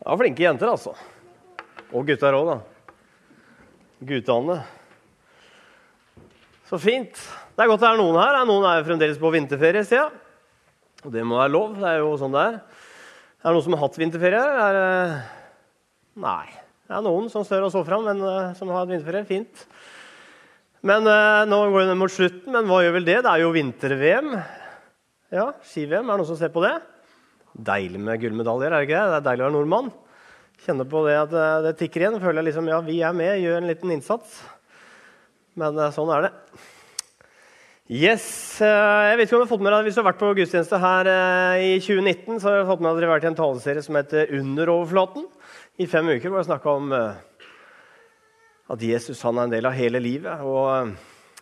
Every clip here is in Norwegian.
Ja, flinke jenter, altså. Og gutter òg, da. Guttene. Så fint. Det er godt det er noen her. Noen er fremdeles på vinterferie, ser jeg. Og det må være lov. Det er jo sånn det er. Er det noen som har hatt vinterferie? Er. Nei. Det er noen som stør og så fram, men uh, som har hatt vinterferie. Fint. Men uh, Nå går det mot slutten, men hva gjør vel det? Det er jo vinter-VM. Ja, ski-VM. Er det noen som ser på det? Deilig med gullmedaljer, er det ikke det? Det er deilig å være nordmann. Kjenner på det at eh, det tikker igjen. Føler liksom ja, vi er med, gjør en liten innsats. Men eh, sånn er det. Yes, eh, jeg vet ikke om du har fått med deg, Hvis du har vært på gudstjeneste her i 2019, så har du fått med deg at dere har vært i en taleserie som heter Under overflaten. I fem uker hvor jeg snakka om at Jesus han er en del av hele livet og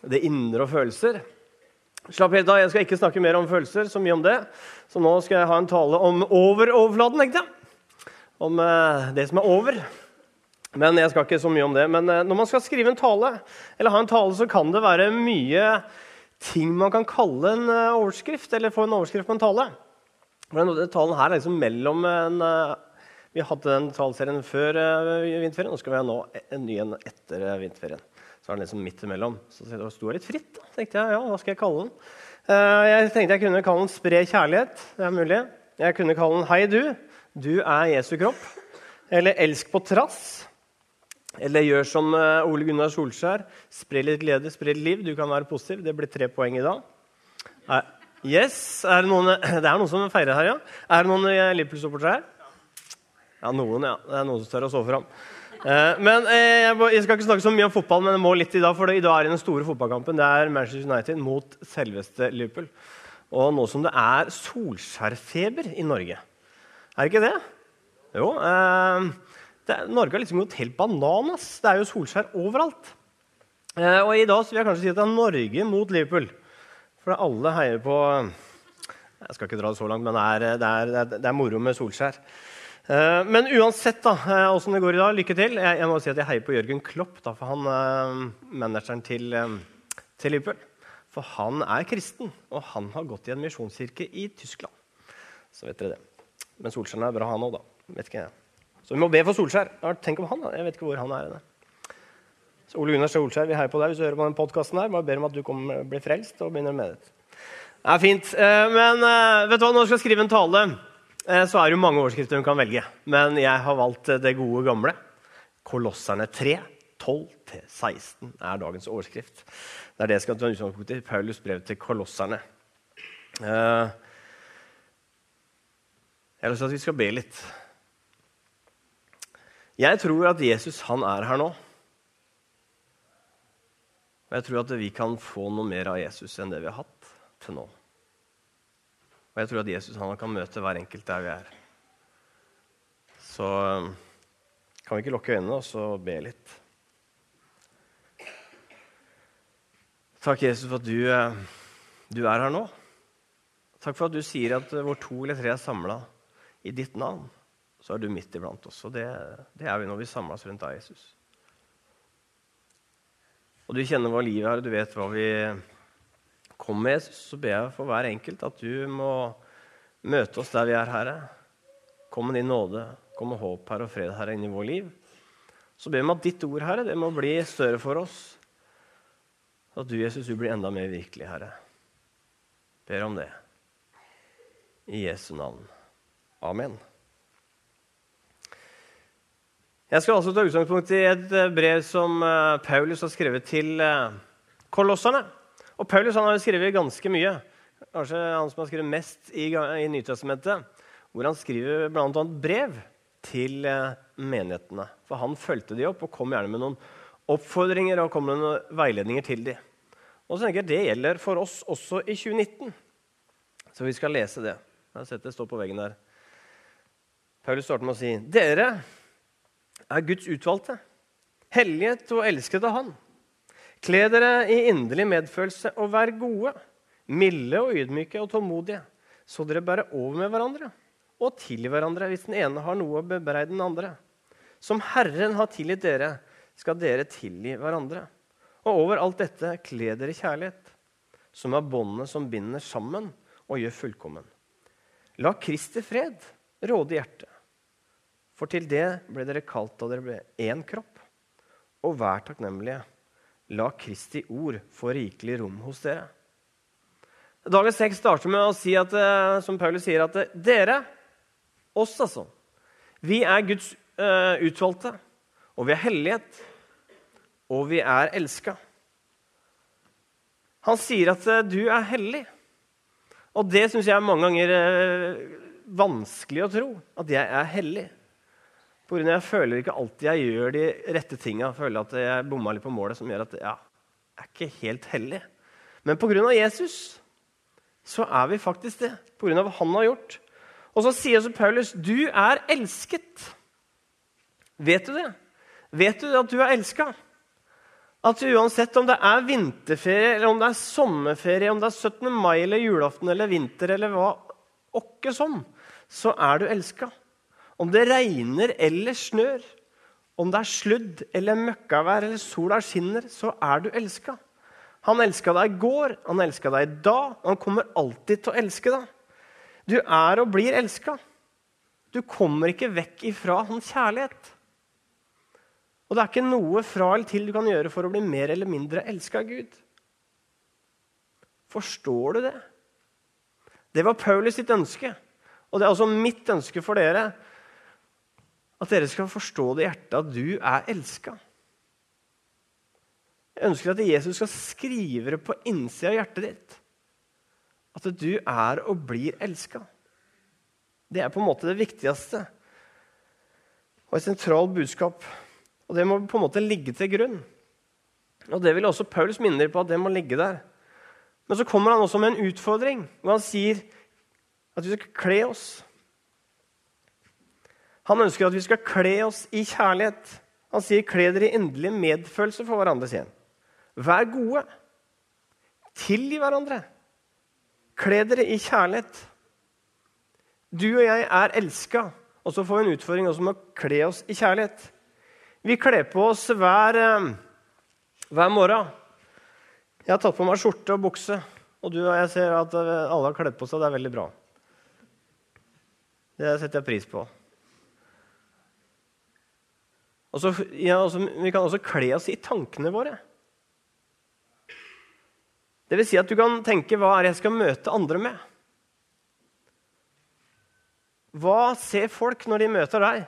det indre og følelser. Slapp helt av, Jeg skal ikke snakke mer om følelser, så mye om det. Så nå skal jeg ha en tale om over overflaten. tenkte. Om eh, det som er over. Men jeg skal ikke så mye om det. Men eh, når man skal skrive en tale, eller ha en tale, så kan det være mye ting man kan kalle en eh, overskrift, eller få en overskrift på en tale. For Denne talen her er liksom mellom en eh, Vi hadde den taleserien før eh, vinterferien, nå skal vi ha nå en ny en etter eh, vinterferien. Så er den liksom midt imellom. Så det sto litt fritt. Da tenkte jeg, ja, hva skal jeg kalle den? Uh, jeg tenkte jeg kunne kalle den 'Spre kjærlighet'. Det er mulig. Jeg kunne kalle den 'Hei, du'. Du er Jesu kropp. Eller 'Elsk på trass'. Eller gjør som uh, Ole Gunnar Solskjær. Spre litt glede, spre litt liv. Du kan være positiv. Det blir tre poeng i dag. Uh, yes, er det, noen, det er noen som feirer her, ja. Er det noen Liverpool-supportere her? Ja, noen, ja. Det er noen som tør å stå fram. Eh, men eh, jeg skal ikke snakke så mye om fotball, men jeg må litt i dag. For i dag er det den store fotballkampen. Det er Manchester United mot selveste Liverpool. Og nå som det er solskjærfeber i Norge Er det ikke det? Jo. Eh, det, Norge har liksom gått helt bananas. Det er jo Solskjær overalt. og i dag vil jeg kanskje si at det er Norge mot Liverpool. For alle heier på Jeg skal ikke dra det så langt, men det er, det er, det er moro med Solskjær. Eh, men uansett da, åssen eh, det går i dag, lykke til. Jeg, må si at jeg heier på Jørgen Klopp, da, for han er manageren til, til, Liverpool. For han er kristen, og han har gått i en misjonskirke i Tyskland. Så vet dere det. Men Solskjær er bra, han òg, da. Vet ikke jeg. Så vi må be for Solskjær. Tenk om han, da. Jeg vet ikke hvor han er. Det. Så Ole Gunnar Solskjær, vi heier på deg hvis du hører på den podkasten. Bare ber om at du kommer, blir frelst og begynner med det. Det er fint. Men vet du hva, nå skal jeg skrive en tale. Eh, så er det jo mange overskrifter hun kan velge. Men jeg har valgt eh, det gode, gamle. Kolosserne 3, 12-16 er dagens overskrift. Det er det jeg skal ta utgangspunkt i. Paulus brev til kolosserne. Eh, jeg har lyst til at vi skal be litt. Jeg tror at Jesus han er her nå. Og jeg tror at vi kan få noe mer av Jesus enn det vi har hatt til nå. Og jeg tror at Jesus han kan møte hver enkelt der vi er. Så um, kan vi ikke lukke øynene og så be litt. Takk, Jesus, for at du, uh, du, er her nå. Takk for at du sier at uh, hvor to eller tre er samla i ditt navn, så er du midt iblant oss. Og det, det er vi når vi samles rundt deg, Jesus. Og du kjenner hva livet er, og du vet hva vi Kom med, så ber jeg for hver enkelt at du må møte oss der vi er, Herre. Kom med din nåde, kom med håp her og fred her inn i vår liv. Så ber vi om at ditt ord, Herre, det må bli større for oss. At du, Jesus, du blir enda mer virkelig, Herre. Ber om det. I Jesu navn. Amen. Jeg skal altså ta utgangspunkt i et brev som eh, Paulus har skrevet til eh, kolosserne. Og Paulus han har skrevet ganske mye. Kanskje han som har skrevet mest i, i Nytestamentet. Hvor han skriver bl.a. brev til eh, menighetene. For han fulgte de opp og kom gjerne med noen oppfordringer og kom med noen veiledninger til de. Og så tenker jeg Det gjelder for oss også i 2019. Så vi skal lese det. Jeg har sett det stå på veggen der. Paulus starter med å si.: Dere er Guds utvalgte, helliget og elsket av Han. Kle dere i inderlig medfølelse og vær gode, milde og ydmyke og tålmodige, så dere bærer over med hverandre og tilgi hverandre hvis den ene har noe å bebreide den andre. Som Herren har tilgitt dere, skal dere tilgi hverandre. Og over alt dette kle dere kjærlighet, som er båndet som binder sammen og gjør fullkommen. La Kristi fred råde hjertet. For til det ble dere kalt da dere ble én kropp. Og vær takknemlige. La Kristi ord få rikelig rom hos dere. Dagens tekst starter med å si at, eh, som Paulus sier, at eh, dere, oss altså, vi er Guds uh, utvalgte, og vi er hellighet, og vi er elska. Han sier at du er hellig. Og det syns jeg er mange ganger vanskelig å tro, at jeg er hellig. Av jeg føler ikke alltid jeg gjør de rette tinga. Føler at jeg bomma litt på målet, som gjør at ja, jeg er ikke helt hellig. Men pga. Jesus så er vi faktisk det. Pga. hva han har gjort. Og så sier også Paulus du er elsket. Vet du det? Vet du at du er elska? At uansett om det er vinterferie, eller om det er sommerferie, om det er 17. mai eller julaften eller vinter eller hva åkke som, så er du elska. Om det regner eller snør, om det er sludd eller møkkavær eller sola skinner, så er du elska. Han elska deg i går, han elska deg da, og han kommer alltid til å elske deg. Du er og blir elska. Du kommer ikke vekk ifra hans kjærlighet. Og det er ikke noe fra eller til du kan gjøre for å bli mer eller mindre elska av Gud. Forstår du det? Det var Paulus sitt ønske. Og det er også mitt ønske for dere at dere skal forstå det hjertet at du er elska. Jeg ønsker at Jesus skal skrive det på innsida av hjertet ditt. At du er og blir elska. Det er på en måte det viktigste og et sentralt budskap. Og det må på en måte ligge til grunn. Og det vil også Paulus minne på at det må ligge der. Men så kommer han også med en utfordring, hvor han sier at vi skal kle oss han ønsker at vi skal kle oss i kjærlighet. Han sier, 'Kle dere i endelig medfølelse for hverandre'. sier han. Vær gode. Tilgi hverandre. Kle dere i kjærlighet. Du og jeg er elska, og så får vi en utfordring også med å kle oss i kjærlighet. Vi kler på oss hver, eh, hver morgen. Jeg har tatt på meg skjorte og bukse, og du og jeg ser at eh, alle har kledd på seg. Det er veldig bra. Det setter jeg pris på. Så, ja, altså, vi kan også kle oss i tankene våre. Det vil si at du kan tenke hva er det jeg skal møte andre med? Hva ser folk når de møter deg?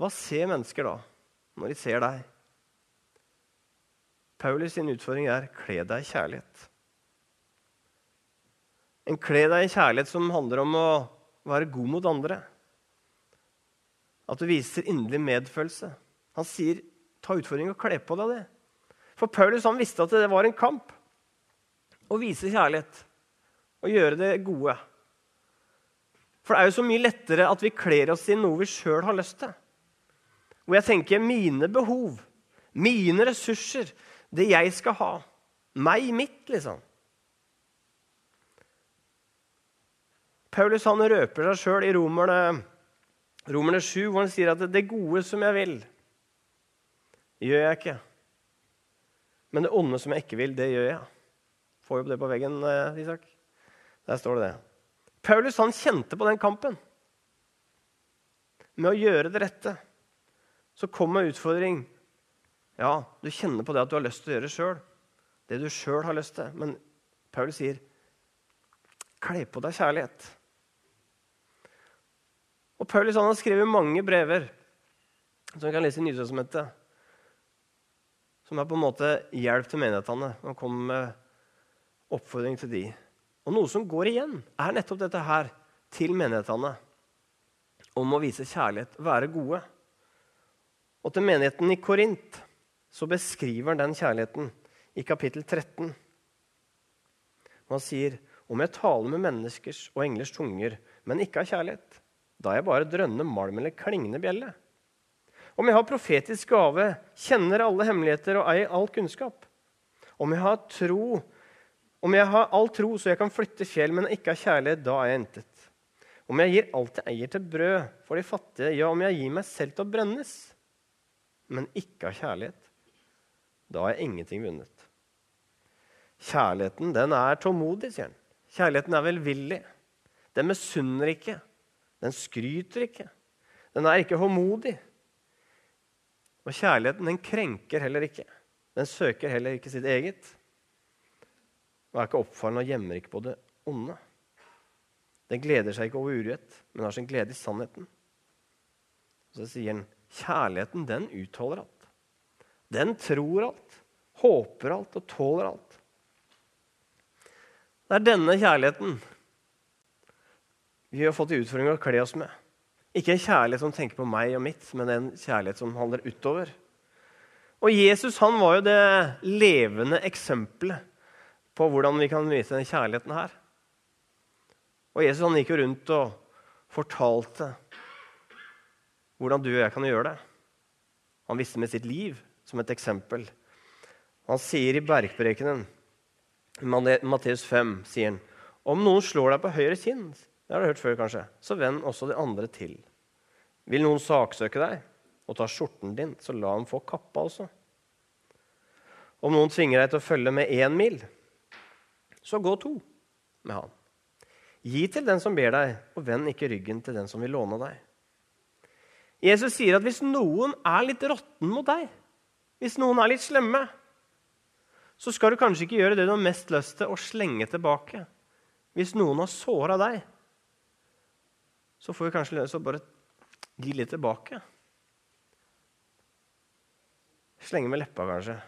Hva ser mennesker da, når de ser deg? Paulus sin utfordring er kle deg i kjærlighet. En kle deg i kjærlighet som handler om å være god mot andre. At du viser inderlig medfølelse. Han sier, 'Ta utfordringen og kle på deg det'. For Paulus han visste at det var en kamp å vise kjærlighet og gjøre det gode. For det er jo så mye lettere at vi kler oss i noe vi sjøl har lyst til. Hvor jeg tenker mine behov, mine ressurser, det jeg skal ha. Meg, mitt, liksom. Paulus han røper seg sjøl i Romerne Romerne 7, hvor han sier at 'det gode som jeg vil, gjør jeg ikke'. Men det onde som jeg ikke vil, det gjør jeg. Får jo det på veggen, eh, Isak. Der står det det. Paulus han kjente på den kampen. Med å gjøre det rette. Så kom en utfordring. Ja, du kjenner på det at du har lyst til å gjøre det sjøl. Det du sjøl har lyst til. Men Paulus sier, kle på deg kjærlighet. Og Paulus han har skrevet mange brever som vi kan lese i Nytestamentet, som er på en måte hjelp til menighetene. Han kommer med oppfordring til de. Og noe som går igjen, er nettopp dette her til menighetene. Om å vise kjærlighet, være gode. Og til menigheten i Korint så beskriver han den kjærligheten i kapittel 13. Han sier om jeg taler med menneskers og englers tunger, men ikke har kjærlighet, da er jeg bare drønne malm eller klingende bjelle. Om jeg har profetisk gave, kjenner alle hemmeligheter og eier all kunnskap. Om jeg har tro, om jeg har all tro så jeg kan flytte fjell, men ikke har kjærlighet, da er jeg intet. Om jeg gir alt jeg eier til brød for de fattige, ja, om jeg gir meg selv til å brennes, men ikke har kjærlighet, da er ingenting vunnet. Kjærligheten, den er tålmodig, sier han. Kjærligheten er velvillig. Den misunner ikke. Den skryter ikke. Den er ikke håmodig. Og kjærligheten den krenker heller ikke. Den søker heller ikke sitt eget. Og er ikke oppfallende og gjemmer ikke på det onde. Den gleder seg ikke over urett, men har sin glede i sannheten. Og så sier han kjærligheten, den utholder alt. Den tror alt, håper alt og tåler alt. Det er denne kjærligheten vi har fått i utfordring å kle oss med. Ikke en kjærlighet som tenker på meg og mitt, men en kjærlighet som handler utover. Og Jesus han var jo det levende eksempelet på hvordan vi kan vise denne kjærligheten her. Og Jesus han gikk jo rundt og fortalte hvordan du og jeg kan gjøre det. Han visste med sitt liv som et eksempel. Han sier i bergprekenen, i Matteus 5, sier han, om noen slår deg på høyre kinn, det har du hørt før kanskje, så venn også de andre til. Vil noen saksøke deg og ta skjorten din, så la ham få kappa også. Om noen tvinger deg til å følge med én mil, så gå to med han. Gi til den som ber deg, og vend ikke ryggen til den som vil låne deg. Jesus sier at hvis noen er litt råtten mot deg, hvis noen er litt slemme, så skal du kanskje ikke gjøre det du har mest lyst til, å slenge tilbake. Hvis noen har såra deg, så får vi kanskje å bare gi litt tilbake. Slenge med leppa, kanskje.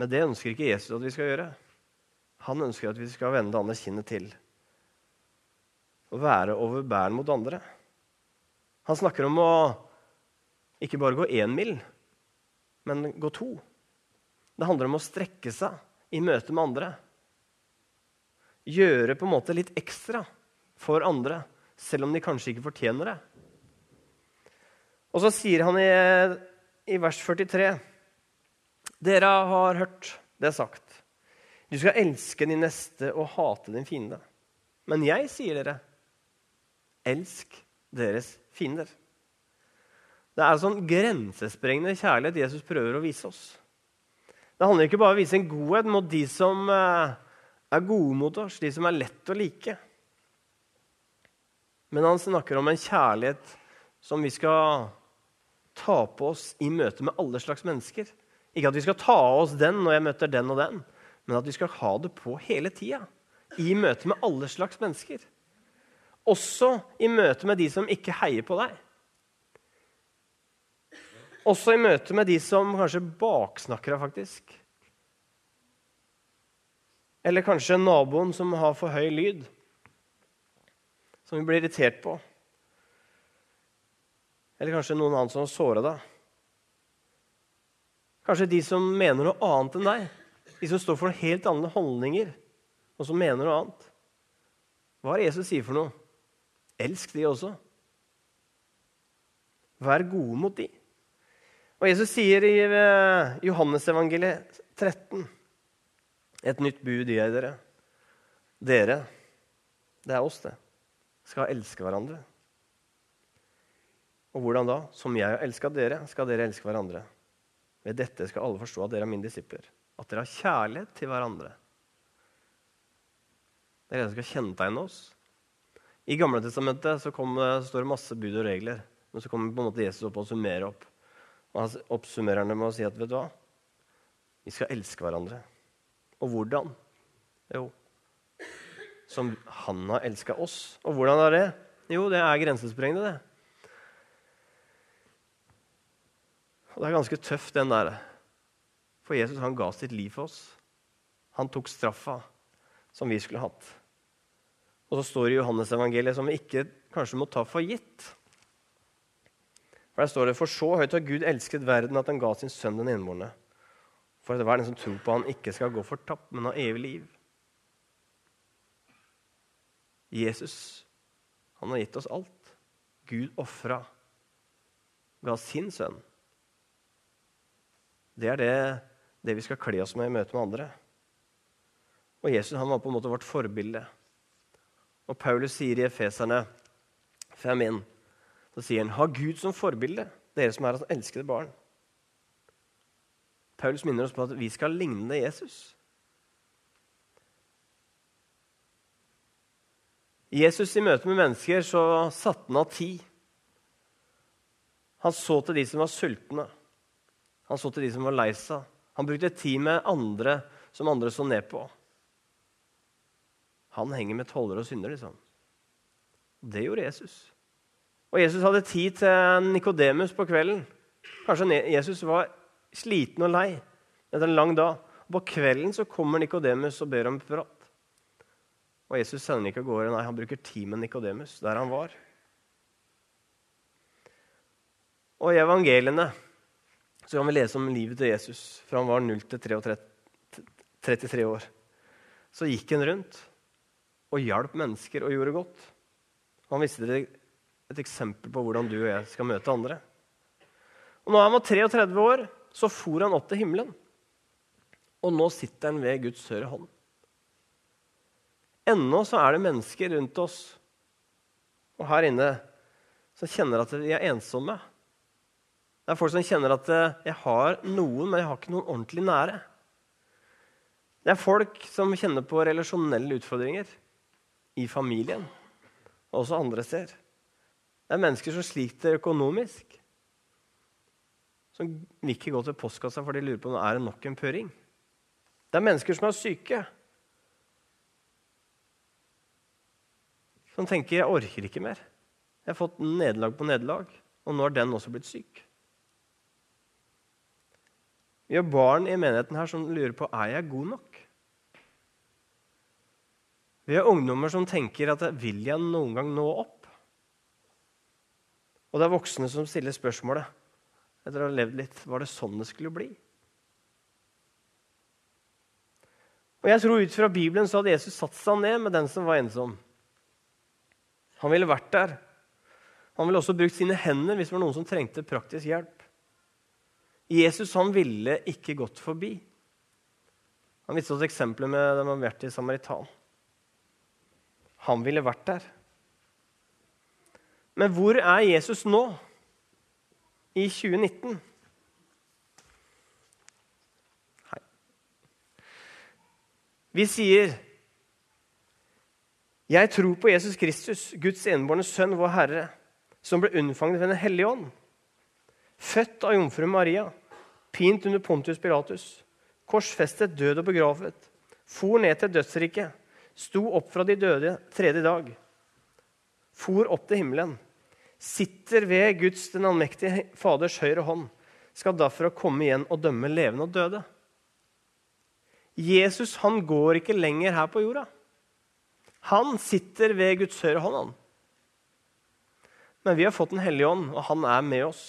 Men det ønsker ikke Jesus at vi skal gjøre. Han ønsker at vi skal vende det andre kinnet til og være overbærende mot andre. Han snakker om å ikke bare gå én mil, men gå to. Det handler om å strekke seg i møte med andre. Gjøre på en måte litt ekstra for andre, selv om de kanskje ikke fortjener det. Og så sier han i, i vers 43.: Dere har hørt det sagt. Du skal elske din neste og hate din fiende. Men jeg sier dere, elsk deres fiender. Det er sånn grensesprengende kjærlighet Jesus prøver å vise oss. Det handler ikke bare om å vise en godhet mot de som eh, er gode mot oss, de som er lett å like. Men han snakker om en kjærlighet som vi skal ta på oss i møte med alle slags mennesker. Ikke at vi skal ta av oss den når jeg møter den og den, men at vi skal ha det på hele tida. I møte med alle slags mennesker. Også i møte med de som ikke heier på deg. Også i møte med de som kanskje baksnakker deg, faktisk. Eller kanskje naboen som har for høy lyd, som vi blir irritert på. Eller kanskje noen annen som har såra deg. Kanskje de som mener noe annet enn deg. De som står for noen helt andre holdninger, og som mener noe annet. Hva er Jesus sier for noe? Elsk de også. Vær gode mot de. Og Jesus sier i eh, Johannesevangeliet 13 et nytt bud gir jeg dere. Dere, det er oss, det, skal elske hverandre. Og hvordan da? Som jeg har elska dere, skal dere elske hverandre. Ved dette skal alle forstå at dere er mine disipler at dere har kjærlighet til hverandre. Det er det som skal kjennetegne oss. I Gamle testamentet så, kom, så står det masse bud og regler. Men så kommer på en måte Jesus opp og summerer opp. Og Han oppsummerer det med å si at vet du hva? Vi skal elske hverandre. Og hvordan? Jo, som han har elska oss. Og hvordan er det? Jo, det er grensesprengende, det. Og det er ganske tøft, den der. For Jesus han ga sitt liv for oss. Han tok straffa som vi skulle hatt. Og så står det i Johannes-evangeliet, som vi ikke kanskje må ta for gitt. For Der står det For så høyt har Gud elsket verden at han ga sin sønn den enbårne. For at hver den som tror på han ikke skal gå fortapt, men ha evig liv. Jesus, han har gitt oss alt. Gud ofra, ga sin sønn. Det er det det vi skal kle oss med i møte med andre. Og Jesus han var på en måte vårt forbilde. Og Paulus sier i Efeserne 5.1 så sier han, ha Gud som forbilde, dere som er hans elskede barn. Paulus minner oss på at vi skal ligne Jesus. Jesus i møte med mennesker så satte han av tid. Han så til de som var sultne. Han så til de som var lei seg. Han brukte tid med andre som andre så ned på. Han henger med tollere og syndere, liksom. Det gjorde Jesus. Og Jesus hadde tid til Nikodemus på kvelden. Kanskje Jesus var sliten og lei etter en lang dag. På kvelden så kommer Nikodemus og ber om prat. Og Jesus sender ikke av gårde. Nei, han bruker tid med Nikodemus der han var. Og i evangeliene så kan vi lese om livet til Jesus fra han var 0 til 33 år. Så gikk han rundt og hjalp mennesker og gjorde godt. Han viste dere et eksempel på hvordan du og jeg skal møte andre. Og når han var 33 år, så for han opp til himmelen. Og nå sitter han ved Guds høyre hånd. Ennå så er det mennesker rundt oss og her inne som kjenner at de er ensomme. Det er folk som kjenner at eh, jeg har noen, men jeg har ikke noen ordentlig nære. Det er folk som kjenner på relasjonelle utfordringer i familien og også andre steder. Det er mennesker som sliter økonomisk. Som ikke gå til postkassa for de lurer på om det er nok en pøring. Det er mennesker som er syke. Som tenker 'jeg orker ikke mer'. Jeg har fått nederlag på nederlag, og nå har den også blitt syk. Vi har barn i menigheten her som lurer på er jeg god nok. Vi har ungdommer som tenker at vil jeg noen gang nå opp? Og det er voksne som stiller spørsmålet etter å ha levd litt var det sånn det skulle bli. Og jeg tror Ut fra Bibelen så hadde Jesus satt seg ned med den som var ensom. Han ville vært der. Han ville også brukt sine hender hvis det var noen som trengte praktisk hjelp. Jesus han ville ikke gått forbi. Han viste oss eksempler med den i Samaritan. Han ville vært der. Men hvor er Jesus nå, i 2019? Hei. Vi sier jeg tror på Jesus Kristus, Guds enbårne sønn, vår Herre, som ble unnfanget ved Den hellige ånd. Født av jomfru Maria, pint under Pontius Pilatus, korsfestet, død og begravet, for ned til dødsriket, sto opp fra de døde tredje dag, for opp til himmelen, sitter ved Guds den allmektige Faders høyre hånd, skal derfor komme igjen og dømme levende og døde. Jesus han går ikke lenger her på jorda. Han sitter ved Guds høyre hånd. Han. Men vi har fått Den hellige ånd, og han er med oss.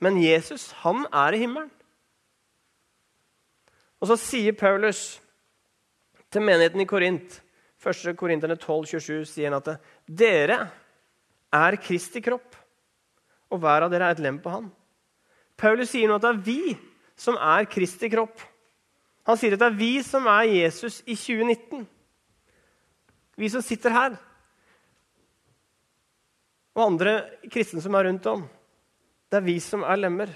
Men Jesus, han er i himmelen. Og så sier Paulus til menigheten i Korint, 1. Korinterne 12, 27, sier han at dere er Kristi kropp, og hver av dere er et lem på han. Paulus sier nå at det er vi som er Kristi kropp. Han sier at det er vi som er Jesus i 2019 vi som sitter her, og andre kristne som er rundt om. Det er vi som er lemmer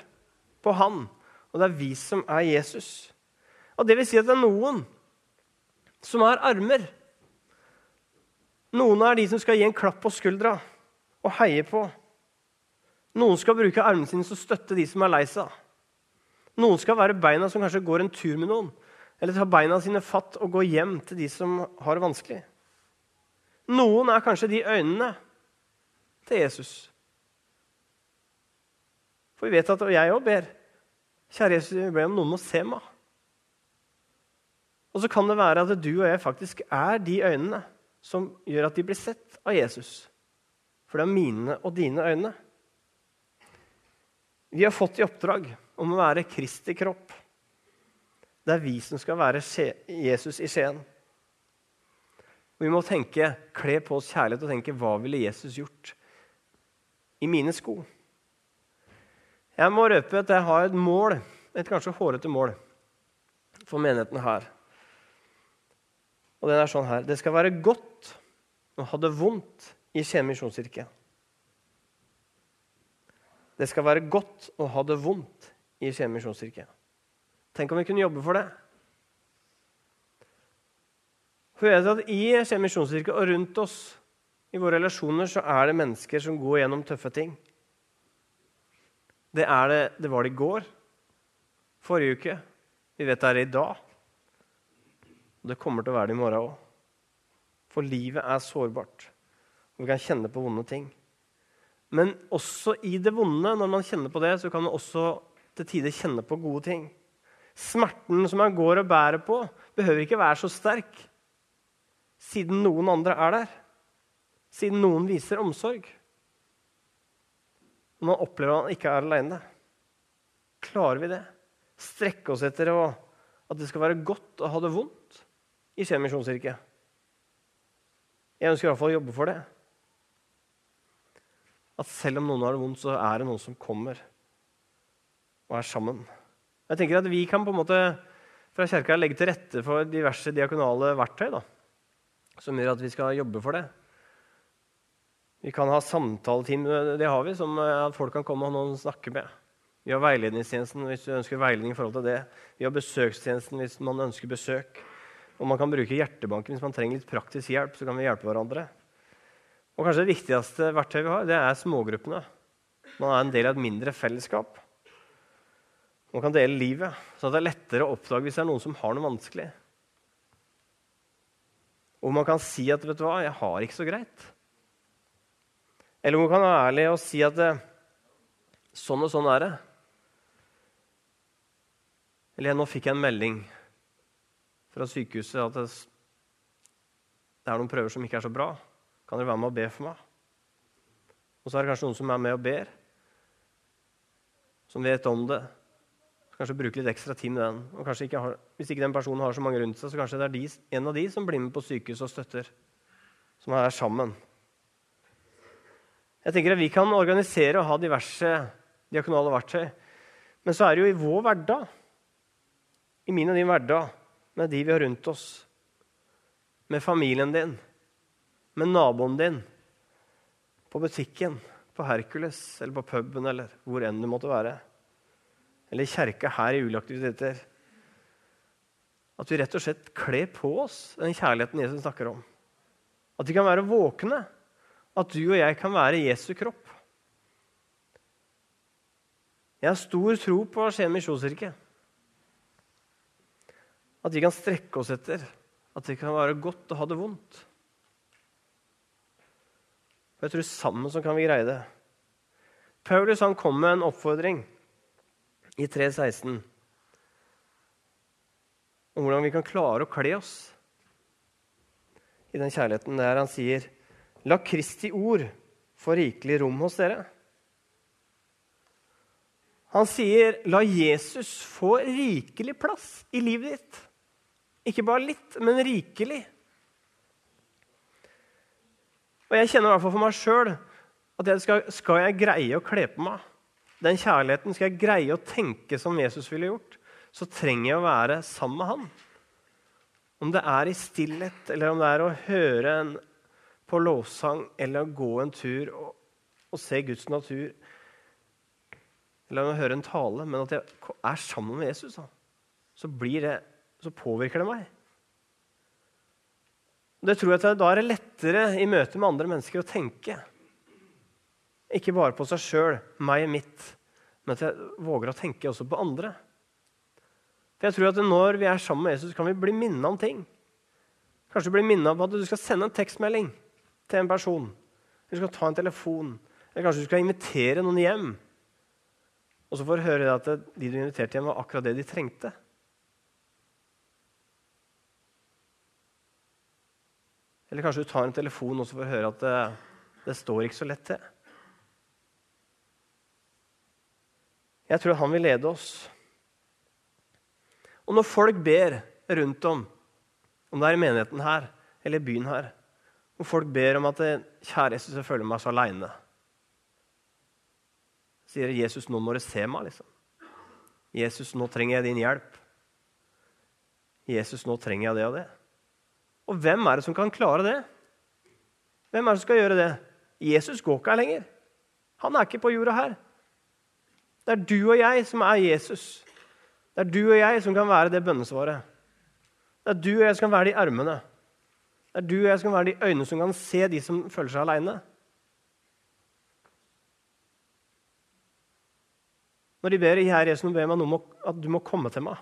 på Han, og det er vi som er Jesus. Og Det vil si at det er noen som er armer. Noen er de som skal gi en klapp på skuldra og heie på. Noen skal bruke armene sine til å støtte de som er lei seg. Noen skal være beina som kanskje går en tur med noen, eller ta beina sine fatt og gå hjem til de som har det vanskelig. Noen er kanskje de øynene til Jesus. For vi vet at jeg òg ber. Kjære Jesus, jeg ber om noen må se meg. Og så kan det være at du og jeg faktisk er de øynene som gjør at de blir sett av Jesus. For det er mine og dine øyne. Vi har fått i oppdrag om å være Kristi kropp. Det er vi som skal være Jesus i Skien. Vi må tenke, kle på oss kjærlighet og tenke hva ville Jesus gjort i mine sko? Jeg må røpe at jeg har et mål, et kanskje hårete mål, for menigheten her. Og den er sånn her Det skal være godt å ha det vondt i Skien misjonskirke. Det skal være godt å ha det vondt i Skien misjonskirke. Tenk om vi kunne jobbe for det. For jeg vet at I Skien misjonskirke og rundt oss I våre relasjoner så er det mennesker som går gjennom tøffe ting. Det, det, det var det i går, forrige uke. Vi vet det er i dag. Og det kommer til å være det i morgen òg. For livet er sårbart. Og vi kan kjenne på vonde ting. Men også i det vonde, når man kjenner på det, så kan man også til tider kjenne på gode ting. Smerten som man går og bærer på, behøver ikke være så sterk siden noen andre er der. Siden noen viser omsorg. Når man opplever man ikke er aleine. Klarer vi det? Strekke oss etter at det skal være godt å ha det vondt i Skien misjonskirke? Jeg ønsker iallfall å jobbe for det. At selv om noen har det vondt, så er det noen som kommer og er sammen. Jeg tenker at Vi kan på en måte fra kirka legge til rette for diverse diakonale verktøy da, som gjør at vi skal jobbe for det. Vi kan ha samtaleteam, det har vi, som at folk kan komme og noen snakke med. Vi har veiledningstjenesten hvis du ønsker veiledning i forhold til det. Vi har besøkstjenesten hvis man ønsker besøk. Og man kan bruke hjertebanken hvis man trenger litt praktisk hjelp. så kan vi hjelpe hverandre. Og kanskje Det viktigste verktøyet vi har, det er smågruppene. Man er en del av et mindre fellesskap. Man kan dele livet, så det er lettere å oppdage hvis det er noen som har noe vanskelig. Og man kan si at vet du hva, 'jeg har ikke så greit'. Eller man kan være ærlig og si at eh, 'sånn og sånn er det'. Eller 'nå fikk jeg en melding fra sykehuset at det er noen prøver som ikke er så bra. Kan dere være med og be for meg? Og så er det kanskje noen som er med og ber, som vet om det. Kanskje bruke litt ekstra tid med den. Og ikke har, Hvis ikke den personen har så mange rundt seg, så kanskje det er de, en av de som blir med på sykehuset og støtter. Som er sammen. Jeg tenker at Vi kan organisere og ha diverse diakonale verktøy. Men så er det jo i vår hverdag, i min og din hverdag, med de vi har rundt oss, med familien din, med naboen din, på butikken, på Hercules eller på puben eller hvor enn du måtte være. Eller kjerka her i uleaktiviteter. At vi rett og slett kler på oss den kjærligheten Jesus snakker om. At vi kan være våkne. At du og jeg kan være Jesu kropp. Jeg har stor tro på Skien misjonskirke. At vi kan strekke oss etter at det kan være godt å ha det vondt. For jeg tror sammen så kan vi greie det. Paulus han kom med en oppfordring i 3.16 om hvordan vi kan klare å kle oss i den kjærligheten der han sier La Kristi ord få rikelig rom hos dere. Han sier, 'La Jesus få rikelig plass i livet ditt'. Ikke bare litt, men rikelig. Og jeg kjenner i hvert fall for meg sjøl at jeg skal, skal, jeg greie å kle på meg den kjærligheten, skal jeg greie å tenke som Jesus ville gjort, så trenger jeg å være sammen med han. Om det er i stillhet, eller om det er å høre en, på lovsang, eller å gå en tur og, og se Guds natur, eller å høre en tale, men at jeg er sammen med Jesus, så blir det så påvirker det meg. Det tror jeg at Da er det lettere i møte med andre mennesker å tenke. Ikke bare på seg sjøl, meg og mitt, men at jeg våger å tenke også på andre. For jeg tror at Når vi er sammen med Jesus, kan vi bli minnet om ting. Kanskje bli minnet om at du skal sende en tekstmelding til en person. Du skal ta en telefon. Eller kanskje du skal invitere noen hjem. Og så får du høre at de du inviterte hjem, var akkurat det de trengte. Eller kanskje du tar en telefon og så får høre at det, det står ikke så lett til. Jeg tror han vil lede oss. Og når folk ber rundt om, om det er i menigheten her eller i byen her, når folk ber om at 'Kjære Jesus, jeg føler meg så aleine', sier Jesus, 'Nå må du se meg', liksom. 'Jesus, nå trenger jeg din hjelp'. 'Jesus, nå trenger jeg det og det'. Og hvem er det som kan klare det? Hvem er det som skal gjøre det? Jesus går ikke her lenger. Han er ikke på jorda her. Det er du og jeg som er Jesus. Det er du og jeg som kan være det bønnesvaret. Det er du og jeg som kan være de armene. Det er du og jeg som kan være de øynene som kan se de som føler seg aleine. Når de ber Herre Jesus, ber meg om at du må komme til meg,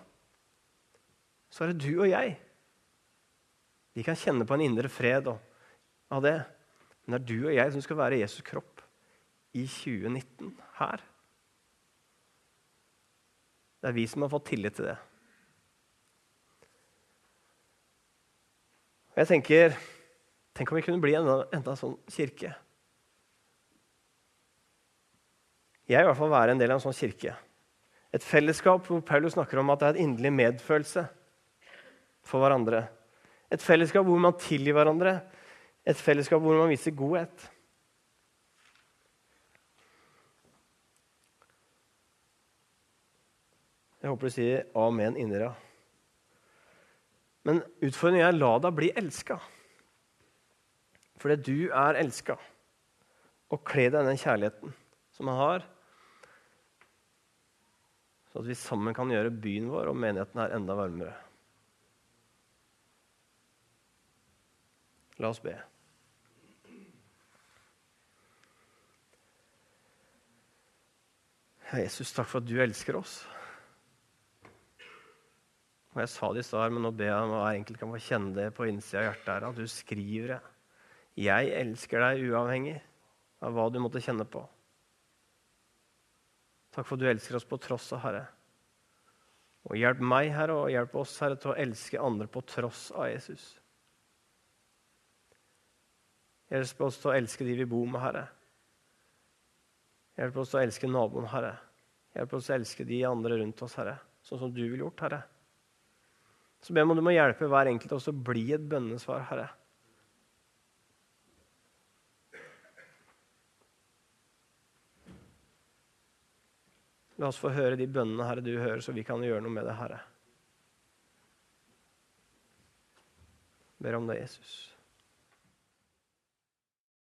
så er det du og jeg. Vi kan kjenne på en indre fred av det. Men det er du og jeg som skal være Jesus' kropp i 2019 her. Det er vi som har fått tillit til det. Og jeg tenker Tenk om vi kunne bli enda, enda sånn kirke. Jeg vil i hvert fall være en del av en sånn kirke. Et fellesskap hvor Paulus snakker om at det er et inderlig medfølelse for hverandre. Et fellesskap hvor man tilgir hverandre. Et fellesskap hvor man viser godhet. Jeg håper du sier amen inni deg. Men utfordringen er la deg bli elska. Fordi du er elska. Og kle deg i den kjærligheten som han har. Så at vi sammen kan gjøre byen vår og menigheten her enda varmere. La oss be. Jesus, takk for at du elsker oss. Og Jeg sa det i stad, men nå ber jeg om at jeg egentlig kan få kjenne det på innsida av hjertet. her, At du skriver det. Jeg elsker deg uavhengig av hva du måtte kjenne på. Takk for at du elsker oss på tross av, Herre. Og hjelp meg, Herre, og hjelp oss, Herre, til å elske andre på tross av Jesus. Hjelp oss til å elske de vi bor med, Herre. Hjelp oss til å elske naboen, Herre. Hjelp oss til å elske de andre rundt oss, Herre, sånn som du ville gjort, Herre. Så ber jeg om du må hjelpe hver enkelt også å bli et bønnesvar, Herre. La oss få høre de bønnene Herre, du hører, så vi kan gjøre noe med det, Herre. Ber om det, Jesus.